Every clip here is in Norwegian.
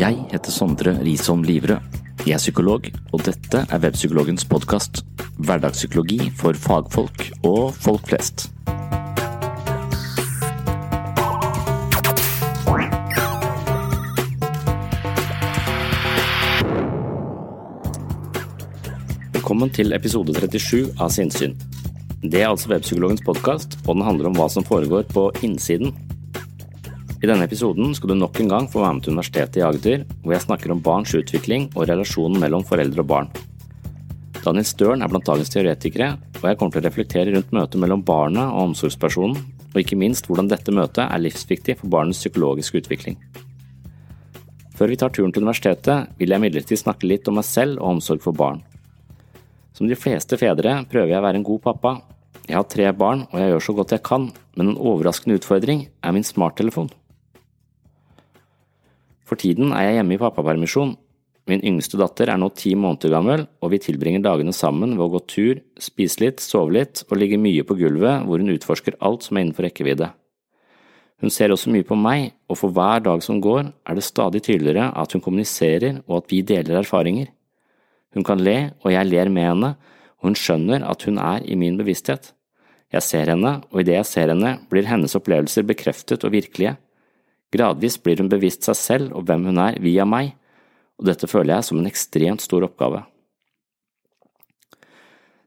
Jeg heter Sondre Risholm Livrød. Jeg er psykolog, og dette er Webpsykologens podkast. Hverdagspsykologi for fagfolk og folk flest. Velkommen til episode 37 av Sinnsyn. Det er altså Webpsykologens podkast, og den handler om hva som foregår på innsiden. I denne episoden skal du nok en gang få være med til Universitetet i Agder, hvor jeg snakker om barns utvikling og relasjonen mellom foreldre og barn. Daniel Støren er blant dagens teoretikere, og jeg kommer til å reflektere rundt møtet mellom barnet og omsorgspersonen, og ikke minst hvordan dette møtet er livsviktig for barnets psykologiske utvikling. Før vi tar turen til universitetet, vil jeg imidlertid snakke litt om meg selv og omsorg for barn. Som de fleste fedre prøver jeg å være en god pappa. Jeg har tre barn, og jeg gjør så godt jeg kan, men en overraskende utfordring er min smarttelefon. For tiden er jeg hjemme i pappapermisjon. Min yngste datter er nå ti måneder gammel, og vi tilbringer dagene sammen ved å gå tur, spise litt, sove litt og ligge mye på gulvet hvor hun utforsker alt som er innenfor rekkevidde. Hun ser også mye på meg, og for hver dag som går, er det stadig tydeligere at hun kommuniserer og at vi deler erfaringer. Hun kan le, og jeg ler med henne, og hun skjønner at hun er i min bevissthet. Jeg ser henne, og idet jeg ser henne, blir hennes opplevelser bekreftet og virkelige. Gradvis blir hun bevisst seg selv og hvem hun er via meg, og dette føler jeg som en ekstremt stor oppgave.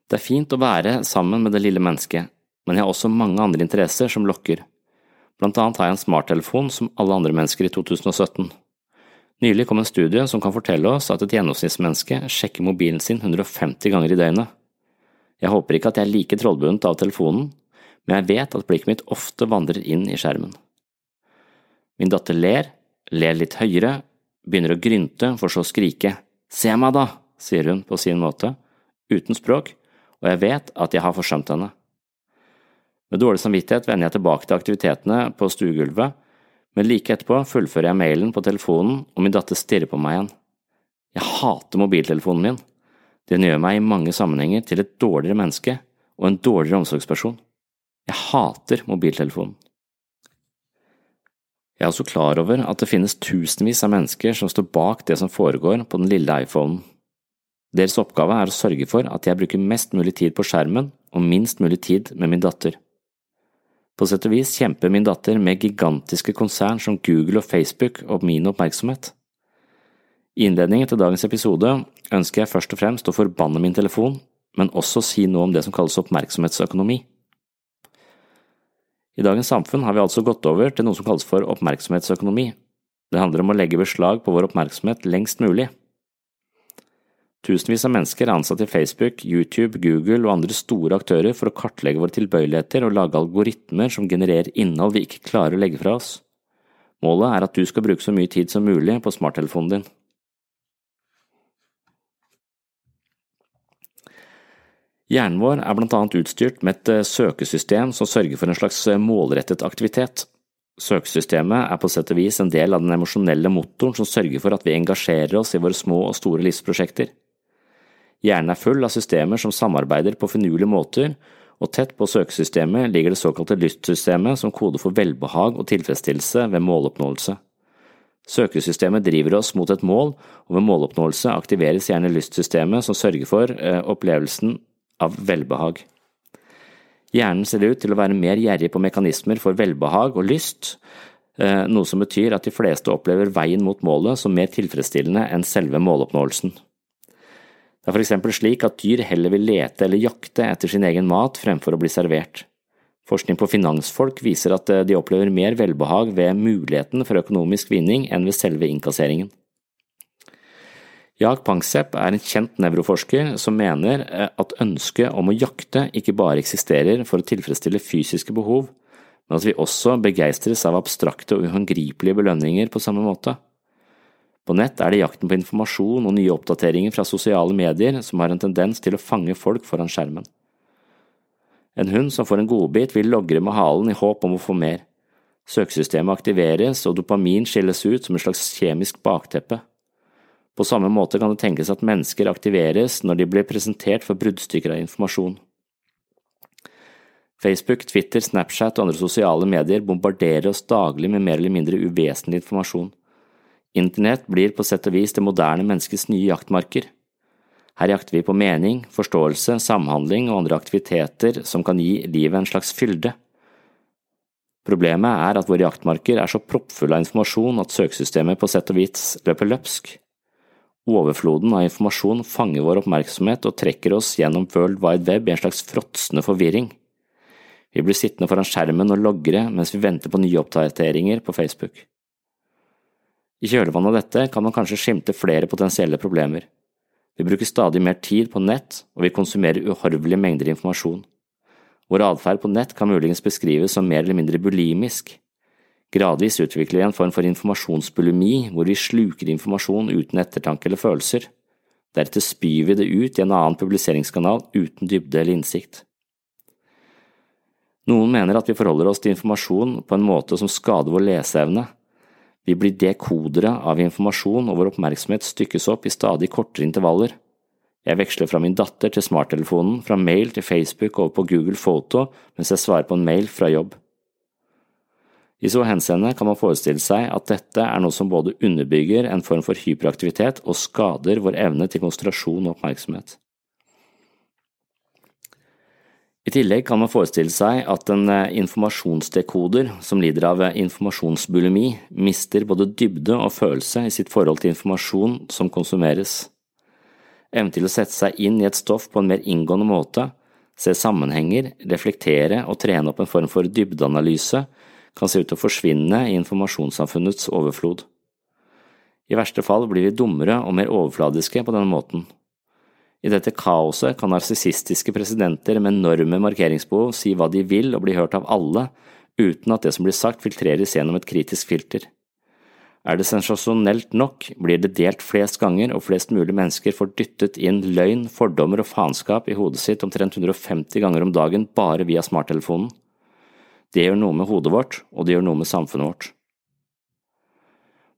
Det er fint å være sammen med det lille mennesket, men jeg har også mange andre interesser som lokker. Blant annet har jeg en smarttelefon som alle andre mennesker i 2017. Nylig kom en studie som kan fortelle oss at et gjennomsnittsmenneske sjekker mobilen sin 150 ganger i døgnet. Jeg håper ikke at jeg er like trollbundet av telefonen, men jeg vet at blikket mitt ofte vandrer inn i skjermen. Min datter ler, ler litt høyere, begynner å grynte for så å skrike. Se meg da, sier hun på sin måte, uten språk, og jeg vet at jeg har forsømt henne. Med dårlig samvittighet vender jeg tilbake til aktivitetene på stuegulvet, men like etterpå fullfører jeg mailen på telefonen, og min datter stirrer på meg igjen. Jeg hater mobiltelefonen min. Den gjør meg i mange sammenhenger til et dårligere menneske og en dårligere omsorgsperson. Jeg hater mobiltelefonen. Jeg er også klar over at det finnes tusenvis av mennesker som står bak det som foregår på den lille iPhonen. Deres oppgave er å sørge for at jeg bruker mest mulig tid på skjermen og minst mulig tid med min datter. På sett og vis kjemper min datter med gigantiske konsern som Google og Facebook om min oppmerksomhet. I innledningen til dagens episode ønsker jeg først og fremst å forbanne min telefon, men også si noe om det som kalles oppmerksomhetsøkonomi. I dagens samfunn har vi altså gått over til noe som kalles for oppmerksomhetsøkonomi. Det handler om å legge beslag på vår oppmerksomhet lengst mulig. Tusenvis av mennesker er ansatt i Facebook, YouTube, Google og andre store aktører for å kartlegge våre tilbøyeligheter og lage algoritmer som genererer innhold vi ikke klarer å legge fra oss. Målet er at du skal bruke så mye tid som mulig på smarttelefonen din. Hjernen vår er blant annet utstyrt med et eh, søkesystem som sørger for en slags eh, målrettet aktivitet. Søkesystemet er på sett og vis en del av den emosjonelle motoren som sørger for at vi engasjerer oss i våre små og store livsprosjekter. Hjernen er full av systemer som samarbeider på finurlige måter, og tett på søkesystemet ligger det såkalte lystsystemet som koder for velbehag og tilfredsstillelse ved måloppnåelse. Søkesystemet driver oss mot et mål, og ved måloppnåelse aktiveres gjerne lystsystemet som sørger for eh, opplevelsen av velbehag. Hjernen ser ut til å være mer gjerrig på mekanismer for velbehag og lyst, eh, noe som betyr at de fleste opplever veien mot målet som mer tilfredsstillende enn selve måloppnåelsen. Det er for eksempel slik at dyr heller vil lete eller jakte etter sin egen mat fremfor å bli servert. Forskning på finansfolk viser at eh, de opplever mer velbehag ved muligheten for økonomisk vinning enn ved selve innkasseringen. Jak Panksepp er en kjent nevroforsker som mener eh, at ønsket om å jakte ikke bare eksisterer for å tilfredsstille fysiske behov, men at vi også begeistres av abstrakte og uhåndgripelige belønninger på samme måte. På nett er det jakten på informasjon og nye oppdateringer fra sosiale medier som har en tendens til å fange folk foran skjermen. En hund som får en godbit, vil logre med halen i håp om å få mer. Søkesystemet aktiveres, og dopamin skilles ut som et slags kjemisk bakteppe. På samme måte kan det tenkes at mennesker aktiveres når de blir presentert for bruddstykker av informasjon. Facebook, Twitter, Snapchat og andre sosiale medier bombarderer oss daglig med mer eller mindre uvesentlig informasjon. Internett blir på sett og vis det moderne menneskets nye jaktmarker. Her jakter vi på mening, forståelse, samhandling og andre aktiviteter som kan gi livet en slags fylde. Problemet er at våre jaktmarker er så proppfulle av informasjon at søkesystemet på sett og vis løper løpsk. Overfloden av informasjon fanger vår oppmerksomhet og trekker oss gjennom World Wide Web i en slags fråtsende forvirring. Vi blir sittende foran skjermen og logre mens vi venter på nye oppdateringer på Facebook. I kjølvannet av dette kan man kanskje skimte flere potensielle problemer. Vi bruker stadig mer tid på nett, og vi konsumerer uhorvelige mengder informasjon. Vår atferd på nett kan muligens beskrives som mer eller mindre bulimisk. Gradvis utvikler vi en form for informasjonsbulimi, hvor vi sluker informasjon uten ettertanke eller følelser. Deretter spyr vi det ut i en annen publiseringskanal uten dybde eller innsikt. Noen mener at vi forholder oss til informasjon på en måte som skader vår leseevne, vi blir dekodere av informasjon, og vår oppmerksomhet stykkes opp i stadig kortere intervaller. Jeg veksler fra min datter til smarttelefonen, fra mail til Facebook over på Google Photo mens jeg svarer på en mail fra jobb. I så henseende kan man forestille seg at dette er noe som både underbygger en form for hyperaktivitet og skader vår evne til konsentrasjon og oppmerksomhet. I tillegg kan man forestille seg at en eh, informasjonsdekoder som lider av eh, informasjonsbulimi, mister både dybde og følelse i sitt forhold til informasjon som konsumeres. Evnen til å sette seg inn i et stoff på en mer inngående måte, se sammenhenger, reflektere og trene opp en form for dybdeanalyse kan se ut til å forsvinne i informasjonssamfunnets overflod. I verste fall blir vi dummere og mer overfladiske på denne måten. I dette kaoset kan narsissistiske presidenter med enorme markeringsbehov si hva de vil og bli hørt av alle, uten at det som blir sagt filtreres gjennom et kritisk filter. Er det sensasjonelt nok, blir det delt flest ganger, og flest mulig mennesker får dyttet inn løgn, fordommer og faenskap i hodet sitt omtrent 150 ganger om dagen bare via smarttelefonen. Det gjør noe med hodet vårt, og det gjør noe med samfunnet vårt.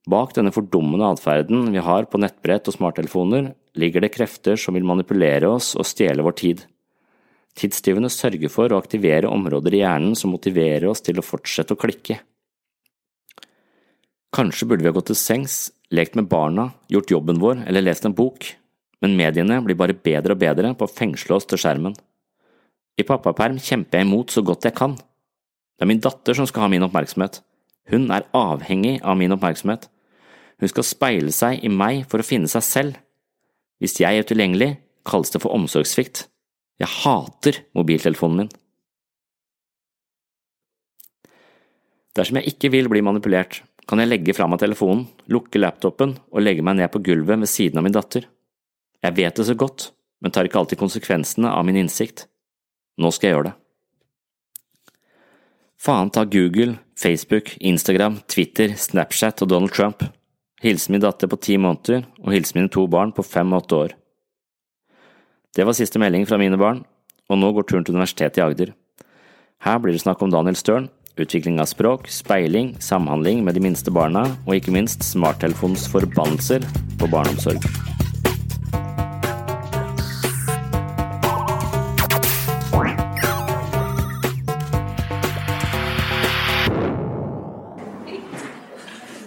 Bak denne fordummende atferden vi har på nettbrett og smarttelefoner, ligger det krefter som vil manipulere oss og stjele vår tid. Tidstyvene sørger for å aktivere områder i hjernen som motiverer oss til å fortsette å klikke. Kanskje burde vi ha gått til sengs, lekt med barna, gjort jobben vår eller lest en bok, men mediene blir bare bedre og bedre på å fengsle oss til skjermen. I pappaperm kjemper jeg imot så godt jeg kan. Det er min datter som skal ha min oppmerksomhet. Hun er avhengig av min oppmerksomhet. Hun skal speile seg i meg for å finne seg selv. Hvis jeg er utilgjengelig, kalles det for omsorgssvikt. Jeg hater mobiltelefonen min. Dersom jeg ikke vil bli manipulert, kan jeg legge fra meg telefonen, lukke laptopen og legge meg ned på gulvet ved siden av min datter. Jeg vet det så godt, men tar ikke alltid konsekvensene av min innsikt. Nå skal jeg gjøre det. Faen ta Google, Facebook, Instagram, Twitter, Snapchat og Donald Trump. Hilse min datter på ti måneder, og hilse mine to barn på fem og åtte år. Det var siste melding fra mine barn, og nå går turen til Universitetet i Agder. Her blir det snakk om Daniel Støren, utvikling av språk, speiling, samhandling med de minste barna, og ikke minst smarttelefonens forbannelser på barneomsorg.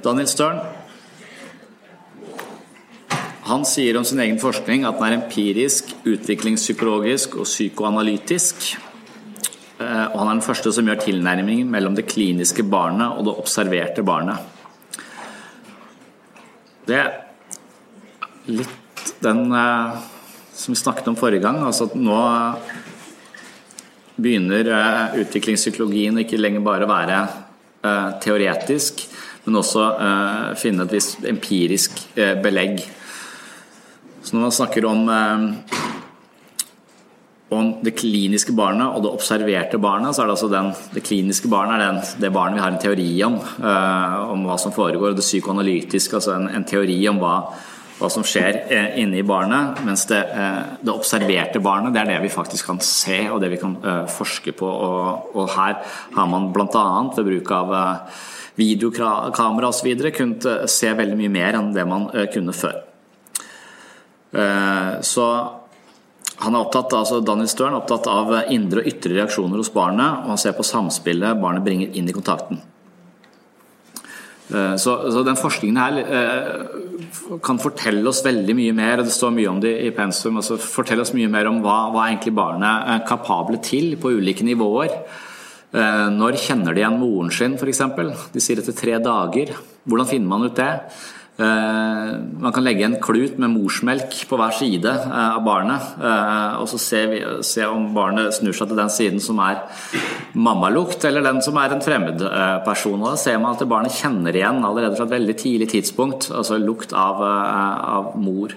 Daniel Stern han sier om sin egen forskning at den er empirisk, utviklingspsykologisk og psykoanalytisk. Eh, og han er den første som gjør tilnærmingen mellom det kliniske barnet og det observerte barnet. Det er litt den eh, som vi snakket om forrige gang. altså at Nå begynner eh, utviklingspsykologien ikke lenger bare å være teoretisk, men også finne et visst empirisk belegg Så når man snakker om, om det kliniske barnet og det observerte barnet, så er det altså den, det kliniske barnet er den, det barnet vi har en teori om, om hva som foregår. og Det psykoanalytiske, altså en, en teori om hva hva som skjer eh, inni barnet. Mens det, eh, det, observerte barnet, det er det vi faktisk kan se og det vi kan eh, forske på. Og, og her har man bl.a. ved bruk av videokamera osv. kunne se veldig mye mer enn det man kunne før. Så han er opptatt, altså Daniel Stern er opptatt av indre og ytre reaksjoner hos barnet, og han ser på samspillet barnet bringer inn i kontakten. Så, så den forskningen her kan fortelle oss veldig mye mer, og det står mye om det i pensum, altså fortelle oss mye mer om hva, hva egentlig barnet er kapable til på ulike nivåer. Eh, når kjenner de igjen moren sin, f.eks.? De sier etter tre dager. Hvordan finner man ut det? Eh, man kan legge en klut med morsmelk på hver side eh, av barnet, og så se, se om barnet snur seg til den siden som er mammalukt, eller den som er en fremmed person. Da ser man at barnet kjenner igjen allerede fra et veldig tidlig tidspunkt, altså lukt av, av mor.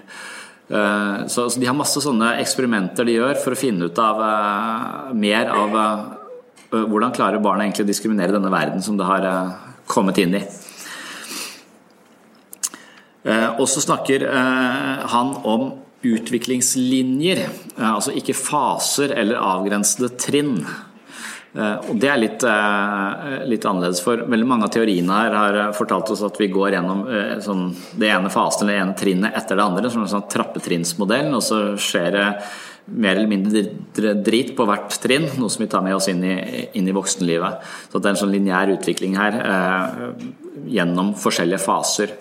Så, så, de har masse sånne eksperimenter de gjør for å finne ut av mer av hvordan klarer barnet egentlig å diskriminere denne verden som det har kommet inn i. Eh, og så snakker eh, han om utviklingslinjer, eh, altså ikke faser eller avgrensede trinn. Og Det er litt, litt, annerledes, for veldig mange av teoriene her har fortalt oss at vi går gjennom sånn, det ene fasen eller det ene trinnet etter det andre, som en sånn trappetrinnsmodell, og så skjer det mer eller mindre drit på hvert trinn, noe som vi tar med oss inn i, inn i voksenlivet. Så det er en sånn lineær utvikling her eh, gjennom forskjellige faser.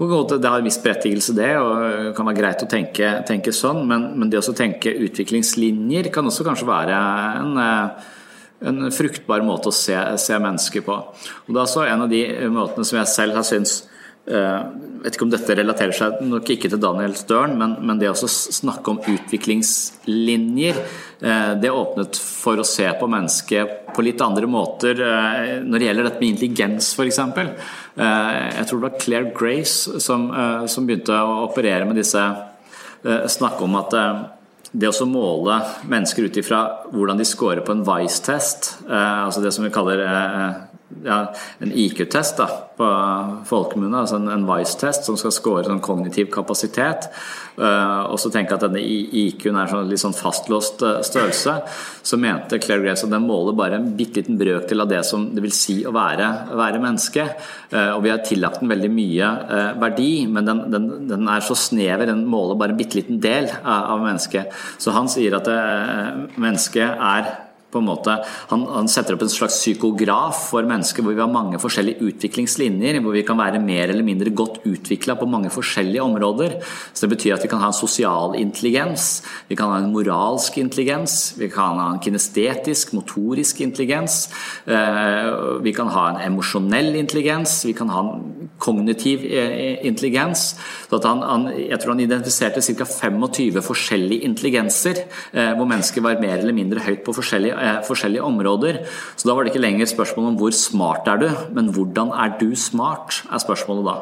Det har en viss berettigelse, det, og det kan være greit å tenke, tenke sånn, men, men, det å tenke utviklingslinjer kan også kanskje være en, eh, en fruktbar måte å se, se, mennesker på. Og Det er også en av de måtene som jeg selv har syntes jeg eh, vet ikke om dette relaterer seg nok ikke til Daniel Støren, men, men det å snakke om utviklingslinjer, eh, det åpnet for å se på mennesket på litt andre måter når det gjelder dette med intelligens, f.eks. Eh, jeg tror det var Claire Grace som, eh, som begynte å operere med disse eh, Snakke om at det å måle mennesker ut ifra hvordan de scorer på en Vice-test, altså det som vi kaller ja, en IQ-test da, på folkemunne, altså en, en Vice-test som skal score sånn kognitiv kapasitet. Uh, og så tenke at denne IQ-en er sånn, litt sånn fastlåst uh, størrelse. Så mente Claire Grace at den måler bare en bitte liten brøkdel av det som det vil si å være, være menneske. Uh, og vi har tillagt den veldig mye verdi, men den, den, den, er så snever, den måler bare en bitte liten del av, av mennesket. Så han sier at mennesket er på en måte, han, han, setter opp en slags psykograf for mennesker hvor vi har mange forskjellige utviklingslinjer, hvor vi kan være mer eller mindre godt utvikla på mange forskjellige områder. Så Det betyr at vi kan ha en sosial intelligens, vi kan ha en moralsk intelligens, vi kan ha en kinestetisk, motorisk intelligens, eh, vi kan ha en emosjonell intelligens, vi kan ha en kognitiv eh, intelligens. Så han, han, jeg tror han identifiserte ca. 25 forskjellige intelligenser, eh, hvor mennesker var mer eller mindre høyt på forskjellige Eh, forskjellige områder. Så da var det ikke lenger spørsmål om hvor smart er du, men hvordan er du smart, er spørsmålet da.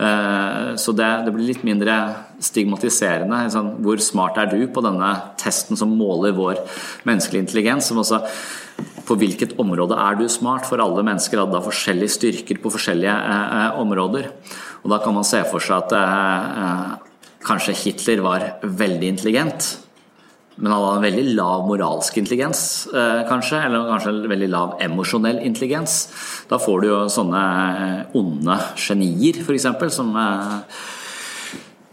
Eh, så det, det blir litt mindre stigmatiserende. Sånn, hvor smart er du på denne testen som måler vår menneskelige intelligens? som også på hvilket område er du smart? For alle mennesker hadde da forskjellige styrker på forskjellige eh, områder. Og da kan man se for seg at eh, kanskje Hitler var veldig intelligent. Men han hadde en veldig lav moralsk intelligens, eh, kanskje. Eller kanskje en veldig lav emosjonell intelligens. Da får du jo sånne eh, onde genier, f.eks., som eh,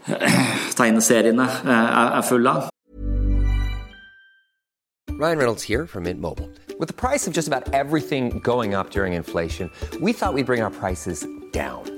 tegneseriene er fulle av. Ryan Reynolds here from Mint Mobile. With the price of just about everything going up during inflation, we thought we'd bring our prices down.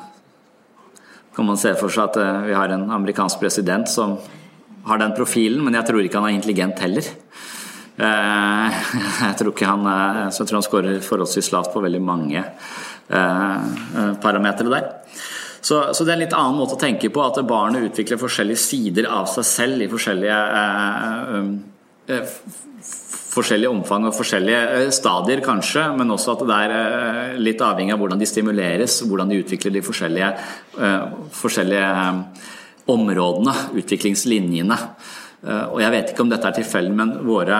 kan man se for seg at uh, vi har en amerikansk president som har den profilen, men jeg tror ikke han er intelligent heller. Jeg tror ikke han, så jeg tror han skårer forholdsvis lavt på veldig mange parametere der. Så, så, det er en litt annen måte å tenke på, at barnet utvikler forskjellige sider av seg selv i forskjellige forskjellige omfang og forskjellige eh, stadier, kanskje, men også at det er eh, litt avhengig av hvordan de stimuleres, hvordan de utvikler de forskjellige, eh, forskjellige områdene, utviklingslinjene. Og jeg vet ikke om dette er tilfeldig, men våre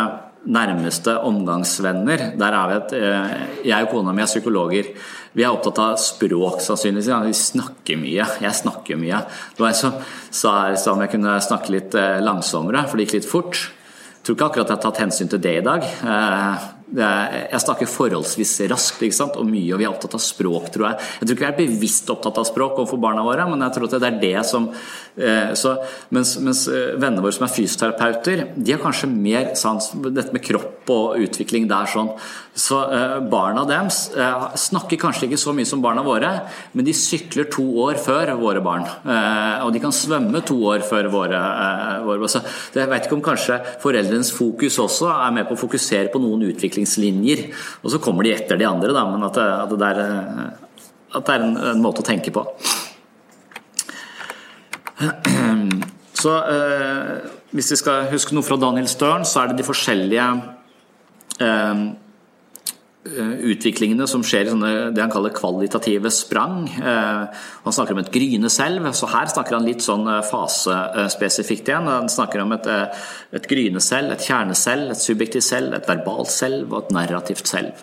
nærmeste omgangsvenner. Der er vi at Jeg og kona mi er psykologer. Vi er opptatt av språk, sannsynligvis. Vi snakker mye. Jeg snakker mye. Det var en som sa om jeg kunne snakke litt langsommere, for det gikk litt fort. Tror ikke akkurat jeg har tatt hensyn til det i dag. Eh, jeg snakker forholdsvis raskt og mye, og vi er opptatt av språk, tror jeg. Jeg tror ikke vi er bevisst opptatt av språk overfor barna våre, men jeg tror at det er det som eh, så, mens, mens, eh, vennene våre som er fysioterapeuter, de har kanskje mer sans dette med kropp og utvikling der sånn. Så eh, barna deres snakker kanskje ikke så mye som barna våre, men de sykler to år før våre barn. Og de kan svømme to år før våre. våre. Så jeg vet ikke om kanskje foreldrenes fokus også er med på å fokusere på noen utviklingslinjer. Og så kommer de etter de andre, da, men at det, er, at det er en, en, måte å tenke på. Så eh, hvis vi skal huske noe fra Daniel Stern, så er det de forskjellige eh, Eh, utviklingene som skjer i sånne, det han kaller kvalitative sprang. Eh, han snakker om et gryneselv, så her snakker han litt sånn eh, fasespesifikt igjen. Han snakker om et, et gryneselv, et kjerneselv, et subjektivt selv, et verbalt selv og et narrativt selv.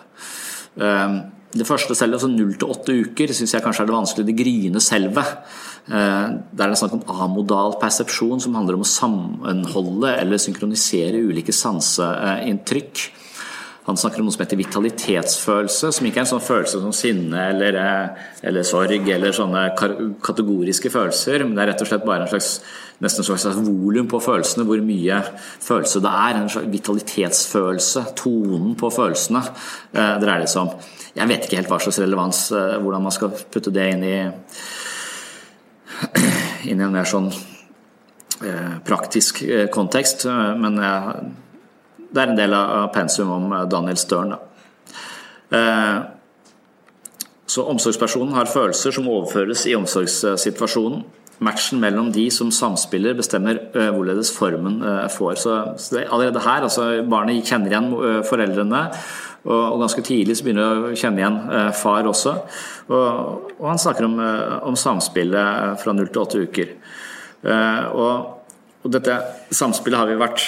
Det første selvet, altså 0 til 8 uker, syns jeg kanskje er det vanskelige, det gryende selvet. Der er det snakk om amodal persepsjon, som handler om å sammenholde eller synkronisere ulike sanseinntrykk. Han snakker om noe som heter vitalitetsfølelse, som ikke er en sånn følelse som sinne eller, eh, eller sorg eller sånne kategoriske følelser, men det er rett og slett bare en slags nesten en slags volum på følelsene, hvor mye følelse det er. En slags vitalitetsfølelse, tonen på følelsene, eh, dreier det seg om. Jeg vet ikke helt hva slags relevans, eh, hvordan man skal putte det inn i, inn i en mer sånn praktisk kontekst, men jeg det er en del av pensum om eh, Daniel Stern. Eh, så omsorgspersonen har følelser som overføres i omsorgssituasjonen. Matchen mellom de som samspiller, bestemmer eh, hvorledes formen får. Så, så allerede her, altså Barnet kjenner igjen foreldrene, og, ganske tidlig så begynner de å kjenne igjen far også. Og, og han snakker om, om, samspillet fra null til åtte uker. Og, og dette samspillet har vi vært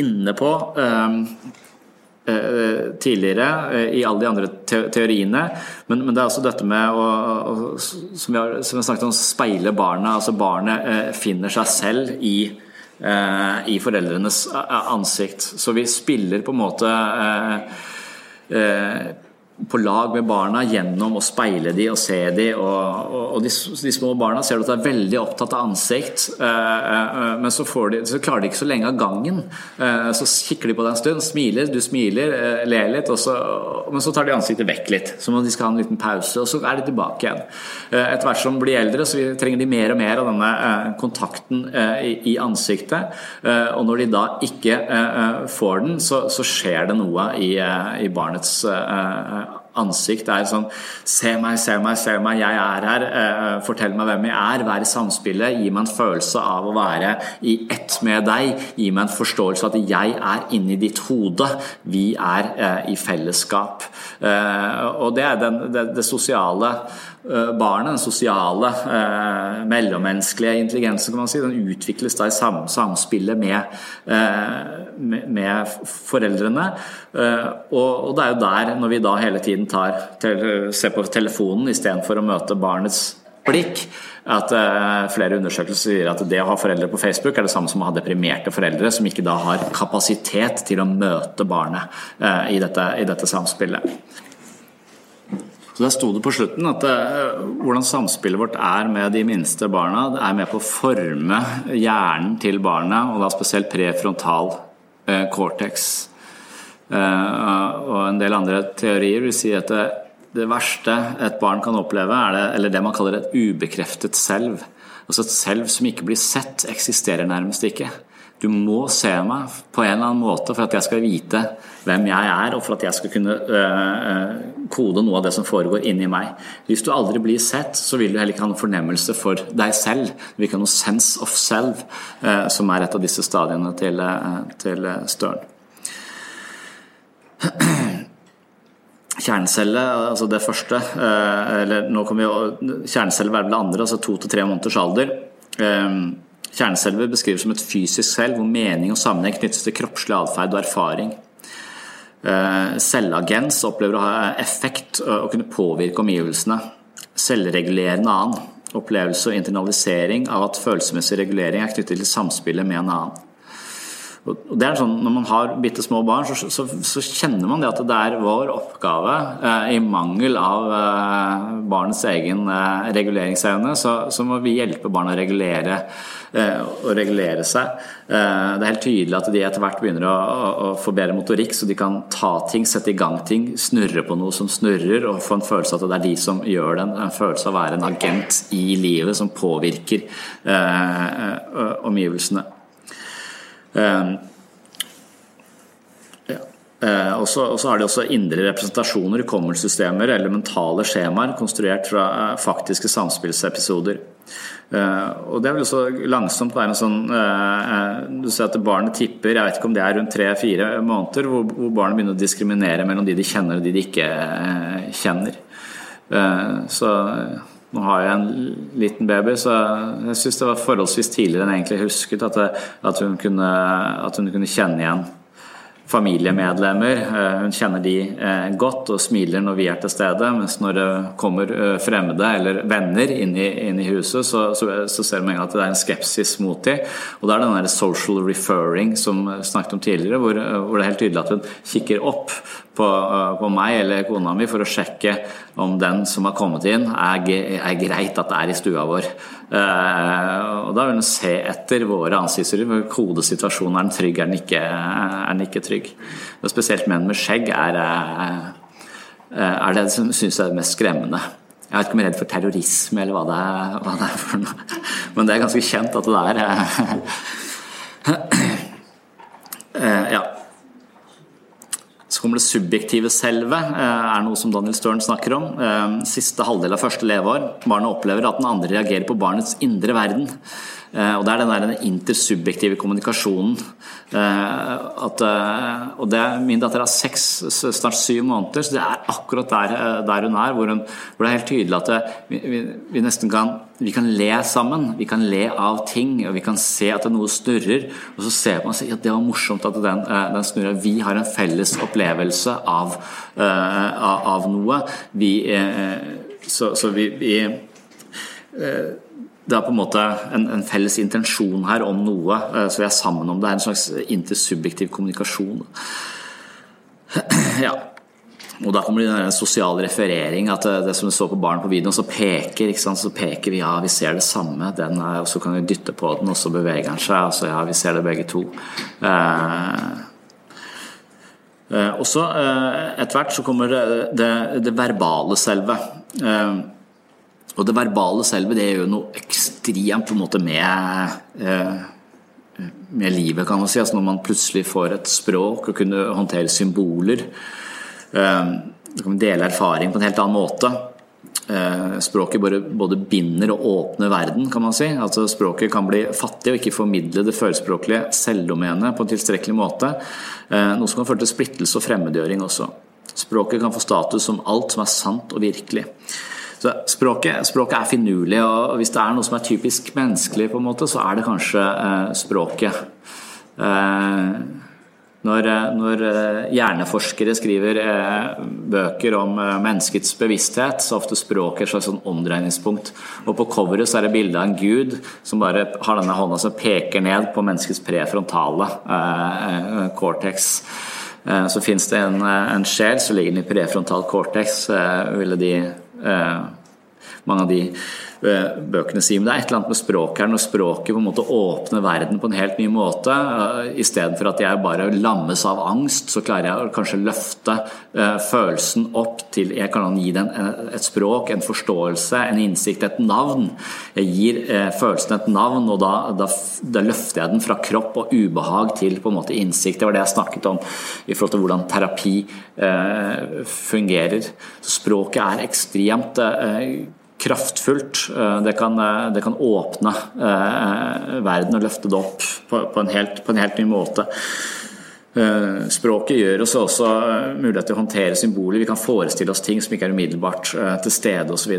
inne på ehm, eh, tidligere eh, i alle de andre teoriene. Men, men, det er altså dette med å, å som, vi har, som har snakket om, speile barnet. Altså barnet eh, finner seg selv i, i foreldrenes ansikt. Så vi spiller på en måte på lag med barna gjennom å speile de og se de. Og, og, og de, de, små barna ser du at de er veldig opptatt av ansikt, uh, uh, men så, de, så, klarer de ikke så lenge av gangen. Uh, så kikker de på deg en stund, smiler, du smiler, ler litt, så, men så tar de ansiktet vekk litt. Som om de skal ha en liten pause, og så er de tilbake igjen. Etter hvert som de blir eldre, så trenger de mer og mer av denne kontakten i, ansiktet. Og når de da ikke får den, så, så skjer det noe i, i barnets ansikt er sånn Se meg, se meg, se meg, jeg er her. Eh, fortell meg hvem jeg er. Vær i samspillet. Gi meg en følelse av å være i ett med deg. Gi meg en forståelse av at jeg er inni ditt hode. Vi er eh, i fellesskap. Eh, og det er den, det, det sosiale barnet, den sosiale, eh, mellommenneskelige intelligensen, kan man si, den utvikles da i sam, samspillet med, eh, med, foreldrene. Eh, og, og, det er jo der, når vi da hele tiden tar, til, ser på telefonen istedenfor å møte barnets blikk, at uh, flere undersøkelser sier at det å ha foreldre på Facebook er det samme som å ha deprimerte foreldre som ikke da har kapasitet til å møte barnet uh, i, dette, i dette samspillet. Så Der sto det på slutten at det, eh, hvordan samspillet vårt er med de minste barna, det er med på å forme hjernen til barna, og da spesielt prefrontal eh, cortex. Eh, og en del andre teorier vil si at det, det verste et barn kan oppleve, er det, eller det man kaller et ubekreftet selv. Altså et selv som ikke blir sett, eksisterer nærmest ikke. Du må se meg på en eller annen måte for at jeg skal vite hvem jeg er, og for at jeg skal kunne øh, kode noe av det som foregår inni meg. Hvis du aldri blir sett, så vil du heller ikke ha noen fornemmelse for deg selv. Du vil ikke ha noe sense of self, øh, som er et av disse stadiene til, til Støren. Kjernecelle, altså det første eller nå kommer jo Kjernecelle være det andre, altså to til tre måneders alder. Kjerneselve beskrives som et fysisk selv hvor mening og sammenheng knyttes til kroppslig atferd og erfaring. Eh, Selvagens opplever å ha effekt og kunne påvirke omgivelsene. Selvregulerende annen. Opplevelse og internalisering av at følelsesmessig regulering er knyttet til samspillet med en annen. Og det er sånn, Når man har bitte små barn, så, så, så, kjenner man det at det er vår oppgave, eh, i mangel av eh, barnets egen eh, reguleringsevne, så, så, må vi hjelpe barn å regulere, eh, å regulere seg. Eh, det er helt tydelig at de etter hvert begynner å, å, å, få bedre motorikk, så de kan ta ting, sette i gang ting, snurre på noe som snurrer, og få en følelse av at det er de som gjør det, En følelse av å være en agent i livet som påvirker eh, omgivelsene. Ehm, ja. Eh, og så har de også indre representasjoner, hukommelsessystemer eller mentale skjemaer konstruert fra eh, faktiske samspillsepisoder. Uh, og Det vil også langsomt være en sånn Du ser at barnet tipper, jeg vet ikke om det er rundt tre-fire måneder, hvor, hvor barnet begynner å diskriminere mellom de de kjenner og de de ikke kjenner. Så nå har jeg en liten baby, så jeg syns det var forholdsvis tidligere enn jeg egentlig husket at, det, at, hun kunne, at, hun kunne, kjenne igjen familiemedlemmer. Eh, hun kjenner de eh, godt og smiler når vi er til stede, mens når det kommer eh, fremmede eller venner inn i, inn i huset, så, så, så, ser man at det er en skepsis mot dem. Og da er det den der social referring som vi snakket om tidligere, hvor, hvor, det er helt tydelig at hun kikker opp på, på, meg eller kona mi for å sjekke om den som har kommet inn, er, er greit at det er i stua vår. Uh, og Da vil hun se etter våre ansiktsuttrykk. Kodesituasjonen er den trygg, er den ikke, er den ikke trygg. Og spesielt menn med skjegg er, er det som syns er det mest skremmende. Jeg vet ikke om jeg er redd for terrorisme eller hva det er, hva det er for noe. Men det er ganske kjent at det er Ja. Så kommer det subjektive selve, er noe som Daniel Stern snakker om. Siste halvdel av første leveår. Barnet opplever at den andre reagerer på barnets indre verden. Eh, og det er den der intersubjektive kommunikasjonen. Eh, at, eh, og det, Min datter er seks, snart syv måneder, så det er akkurat der, der hun er. Hvor, hun, hvor, det er helt tydelig at det, vi, vi, nesten kan vi kan le sammen. Vi kan le av ting, og vi kan se at noe snurrer. Og så ser man at ja, det var morsomt at den, den snurrer. Vi har en felles opplevelse av, av noe. Vi, så, så vi, vi det er på en måte en, en, felles intensjon her om noe, eh, så vi er sammen om det. Det er en slags intersubjektiv kommunikasjon. Ja. Og da kommer det en sosial referering. at Det, som du så på barn på videoen, så peker så peker vi ja, vi ser det samme. Den er, og så kan vi dytte på den, og så beveger den seg. Og ja, vi ser det begge to. Eh, eh, og så eh, etter hvert så kommer det, det, det verbale selve. Eh, og det verbale selve det gjør noe ekstremt på en måte med, eh, med livet, kan man si. Altså når man plutselig får et språk og kunne håndtere symboler. Eh, du kan dele erfaring på en helt annen måte. Eh, språket både, binder og åpner verden, kan man si. Altså Språket kan bli fattig og ikke formidle det følelsesspråklige selvdomenet på en tilstrekkelig måte. Noe som kan føre til splittelse og fremmedgjøring også. Språket kan få status som alt som er sant og virkelig. Så språket, språket, er finurlig, og hvis det er noe som er typisk menneskelig, på en måte, så er det kanskje eh, språket. Eh, når, eh, når, eh, hjerneforskere skriver eh, bøker om eh, menneskets bevissthet, så er ofte språket et slags sånn omdreiningspunkt. Og På coveret så er det bilde av en gud som bare har denne hånda som peker ned på menneskets prefrontale cortex. Så fins det en, en, sjel som ligger i prefrontal cortex, ville de Eh, mange av de eh, bøkene sier. Men det er et eller annet med språket her, når språket på en måte åpner verden på en helt ny måte. Istedenfor at jeg bare lammes av angst, så klarer jeg å kanskje løfte følelsen opp til Jeg kan gi den et språk, en forståelse, en innsikt, et navn. Jeg gir følelsen et navn, og da, da, da løfter jeg den fra kropp og ubehag til på en måte innsikt. Det var det jeg snakket om i forhold til hvordan terapi eh, fungerer. Språket er ekstremt eh, kraftfullt. Eh, det kan, eh, det kan åpne eh, verden og løfte det opp på, på, en helt, på en helt ny måte. Språket gjør oss også mulighet til å håndtere symboler. Vi kan forestille oss ting som ikke er umiddelbart til stede osv.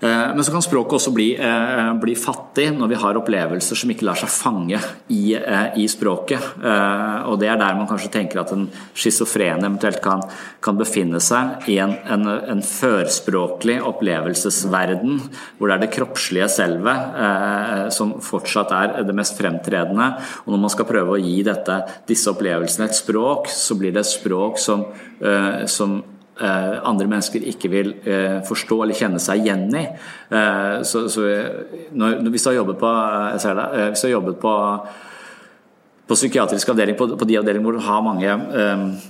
Eh, men så kan språket også bli, eh, bli, fattig når vi har opplevelser som ikke lar seg fange i, eh, i språket. Og det er der man kanskje tenker at en schizofren eventuelt kan, kan, befinne seg i en, en, en, førspråklig opplevelsesverden, hvor det er det kroppslige selve som fortsatt er det mest fremtredende. Og når man skal prøve å gi dette, disse opplevelsene et språk, så blir det et språk som, som andre mennesker ikke vil eh, forstå eller kjenne seg igjen i. Eh, så, så når, hvis du har jobbet på jeg ser det, hvis du har jobbet på, på psykiatrisk avdeling, på, på, de avdelingene hvor du har mange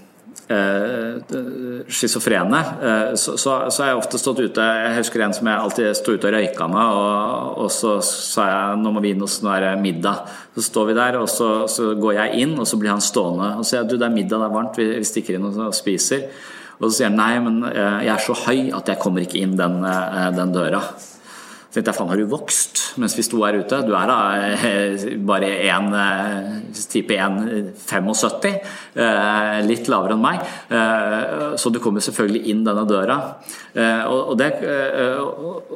schizofrene, så, så, så, har jeg ofte stått ute Jeg husker en som jeg alltid sto ute og røyka med, og, og så sa jeg nå må vi inn hos det middag. Så står vi der, og så, så, går jeg inn, og så blir han stående. Og så sier jeg du det er middag, det er varmt, vi, vi stikker inn og spiser. Og så sier han nei, men eh, jeg er så høy at jeg kommer ikke inn den, eh, den døra. Tenkte jeg faen, har du vokst mens vi sto her ute? Du er da eh, bare en, type 1,75, litt lavere enn meg. Så du kommer selvfølgelig inn denne døra. Og det,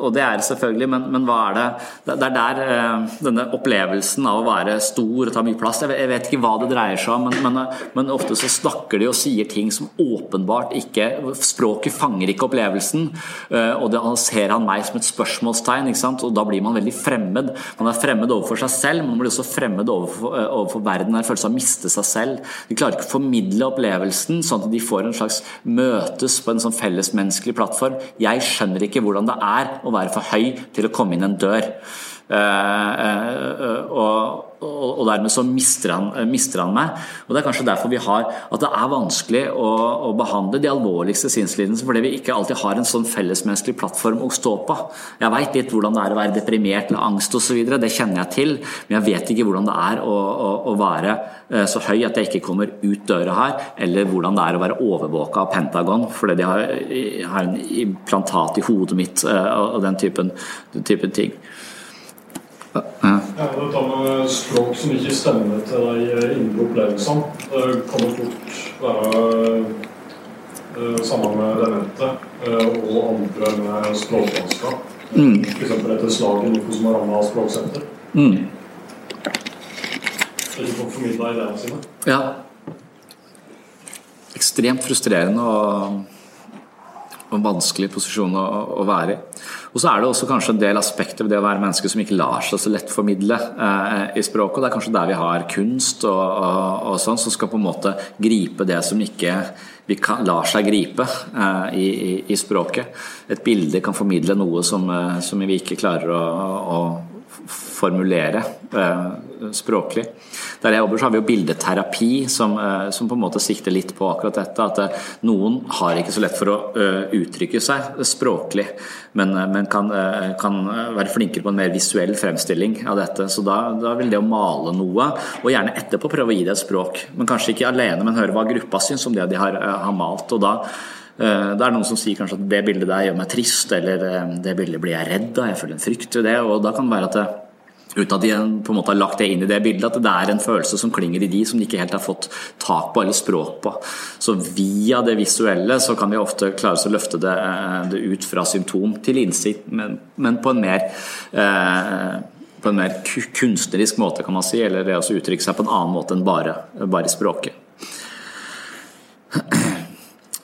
og det er det selvfølgelig, men, men, hva er det Det er der denne opplevelsen av å være stor og ta mye plass Jeg vet ikke hva det dreier seg om, men, men, men ofte så snakker de og sier ting som åpenbart ikke Språket fanger ikke opplevelsen, og da ser han meg som et spørsmålstegn, og da blir man veldig fremmed. Man er fremmed overfor seg selv, men man blir også fremmed overfor, overfor verden. En følelse av å miste seg selv. De klarer ikke å formidle opplevelsen, sånn at de får en slags møtes på en sånn fellesmenneskelig plattform. Jeg skjønner ikke hvordan det er å være for høy til å komme inn en dør. Uh, uh, og, og, dermed så mister han, mister han, meg. Og Det er kanskje derfor vi har at det er vanskelig å, å behandle de alvorligste sinnslidelsene, fordi vi ikke alltid har en sånn fellesmenneskelig plattform å stå på. Jeg veit litt hvordan det er å være deprimert eller angst osv., det kjenner jeg til, men jeg vet ikke hvordan det er å, å, å være eh, så høy at jeg ikke kommer ut døra her, eller hvordan det er å være overvåka av Pentagon fordi de har, har en implantat i hodet mitt eh, og den typen, den typen ting. Ja, Ja, dette med språk som ikke stemmer til de indre opplevelsene. Det kan jo fort være uh, sammen med demente uh, og andre med språkvansker. Mm. F.eks. etter slaget Nico som har ramma språksenter. Mm. Ikke fått formidla ideene sine. Ja. Ekstremt frustrerende og en vanskelig posisjon å, å, være i. Og så er det også kanskje en del aspekter ved det å være menneske som ikke lar seg så lett formidle eh, i språket. og Det er kanskje der vi har kunst og, og, og sånn, som skal på en måte gripe det som ikke vi kan, lar seg gripe eh, i, i, i, språket. Et bilde kan formidle noe som, eh, som vi ikke klarer å, å formulere eh, språklig. Der jeg jobber så har vi jo bildeterapi som, eh, som, på en måte sikter litt på akkurat dette. At eh, noen har ikke så lett for å uttrykke seg språklig, men, men kan, kan, være flinkere på en mer visuell fremstilling av dette. Så da, da, vil det å male noe, og gjerne etterpå prøve å gi det et språk, men kanskje ikke alene, men høre hva gruppa syns om det de har, har malt. og da det er noen som sier kanskje at det bildet der gjør meg trist, eller det bildet blir jeg redd av, jeg føler en frykt ved det. og Da kan det være at det, uten at de på en måte har lagt det inn i det bildet, at det er en følelse som klinger i de som de ikke helt har fått tak på eller språk på. Så via det visuelle så kan vi ofte klare oss å løfte det, eh, det, ut fra symptom til innsikt, men, men på en mer eh, på en mer kunstnerisk måte, kan man si, eller det å uttrykke seg på en annen måte enn bare, bare språket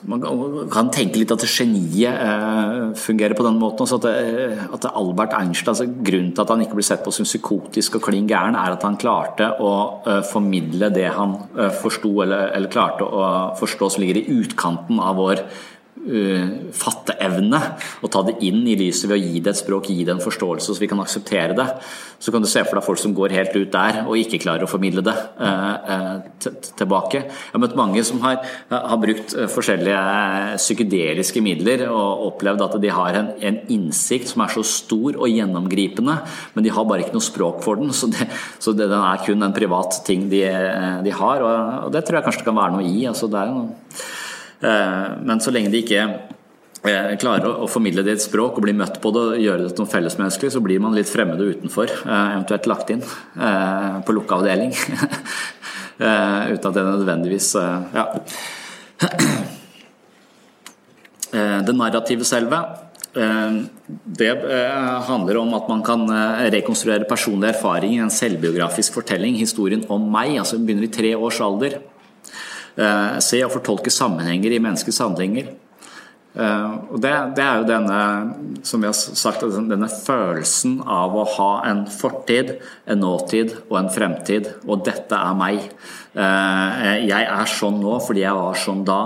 man kan tenke litt at geniet eh, fungerer på den måten. At, det, at Albert Einstein, altså Grunnen til at han ikke blir sett på som psykotisk og klin gæren, er at han klarte å uh, formidle det han forsto, eller, eller, klarte å forstå som ligger i utkanten av vår fatteevne og ta det inn i lyset ved å gi det et språk, gi det en forståelse så vi kan akseptere det. Så kan du se for deg folk som går helt ut der og ikke klarer å formidle det eh, eh tilbake. Jeg har møtt mange som har, har, brukt forskjellige psykedeliske midler og opplevd at de har en, en, innsikt som er så stor og gjennomgripende, men de har bare ikke noe språk for den. Så, det, så det, den er kun en privat ting de, de har, og, og, det tror jeg kanskje det kan være noe i. Altså, det er noe men så lenge de ikke eh, klarer å formidle det i et språk og bli møtt på det og gjøre det til noe fellesmenneskelig, så blir man litt fremmed og utenfor, eh, eventuelt lagt inn på lukka avdeling. Uten at det nødvendigvis Ja. Det narrative selve det handler om at man kan rekonstruere personlig erfaring i en selvbiografisk fortelling. Historien om meg. altså Begynner i tre års alder. Eh, se og fortolke sammenhenger i menneskets handlinger. Eh, og det, det, er jo denne som vi har sagt, denne følelsen av å ha en fortid, en nåtid og en fremtid. Og dette er meg. Eh, jeg er sånn nå fordi jeg var sånn da.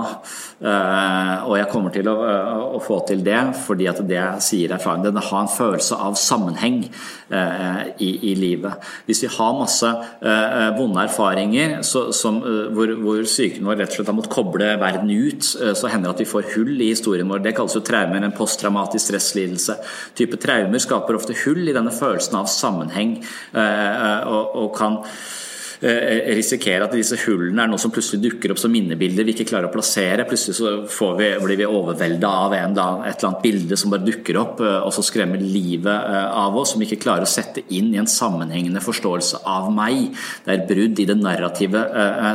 Uh, og jeg kommer til uh, å, få til det fordi at det sier erfaring. Den har en følelse av sammenheng i, livet. Hvis vi har masse vonde erfaringer hvor, hvor psyken vår rett og slett har måttet koble verden ut, så hender det at vi får hull i historien vår. Det kalles jo traumer, en posttraumatisk stresslidelse. Type traumer skaper ofte hull i denne følelsen av sammenheng og, kan Eh, risikere at disse hullene er noe som plutselig dukker opp som minnebilder vi ikke klarer å plassere. Plutselig så vi, blir vi overvelda av en, et eller annet bilde som bare dukker opp, eh, og så skremmer livet eh, av oss, som vi ikke klarer å sette inn i en sammenhengende forståelse av meg. Det er brudd i det narrative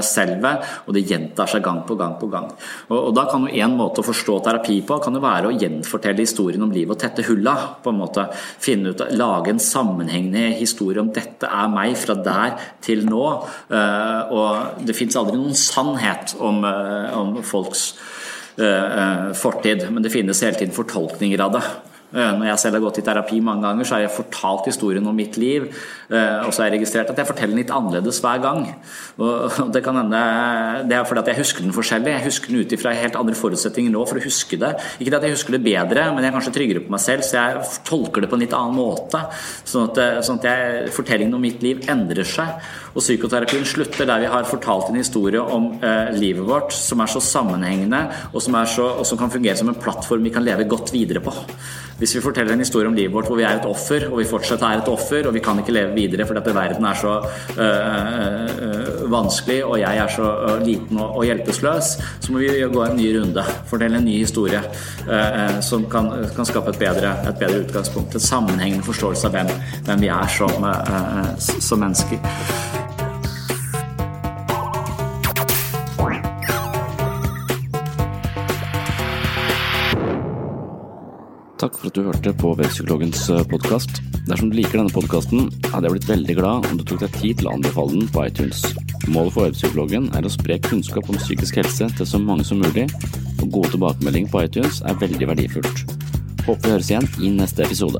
selve, og det gjentar seg gang på gang på gang. Og, og da kan jo En måte å forstå terapi på kan jo være å gjenfortelle historien om livet og tette hulla. på en måte finne ut, Lage en sammenhengende historie om dette er meg fra der til nå. Eh, og det fins aldri noen sannhet om, eh, om folks eh, fortid, men det finnes hele tiden fortolkninger av det. Når jeg selv har gått i terapi mange ganger, så har jeg fortalt historien om mitt liv. Og så har jeg registrert at jeg forteller den litt annerledes hver gang. Og det kan hende det er fordi at jeg husker den forskjellig. Jeg husker den ut ifra helt andre forutsetninger nå for å huske det. Ikke at jeg husker det bedre, men jeg er kanskje tryggere på meg selv, så jeg tolker det på en litt annen måte. Sånn at, sånn at jeg, fortellingen om mitt liv endrer seg. Og psykoterapien slutter der vi har fortalt en historie om eh, livet vårt som er så sammenhengende, og som, så, og som, kan fungere som en plattform vi kan leve godt videre på. Hvis vi forteller en historie om livet vårt hvor vi er et offer, og vi fortsatt er et offer, og vi kan ikke leve videre fordi at verden er så øh, vanskelig, og jeg er så øh, liten og, og, hjelpeløs, så må vi gå en ny runde. Fortelle en ny historie øh, som kan, kan skape et bedre, et bedre, utgangspunkt. En sammenhengende forståelse av hvem, hvem vi er som, som mennesker. Takk for at du hørte på Webpsykologens eh, podkast. Dersom du liker denne podkasten, hadde jeg blitt veldig glad om du tok deg tid til å anbefale den på iTunes. Målet for Webpsykologen er å spre kunnskap om psykisk helse til så mange som mulig, og gode tilbakemeldinger på iTunes er veldig verdifullt. Håper vi høres igjen i neste episode.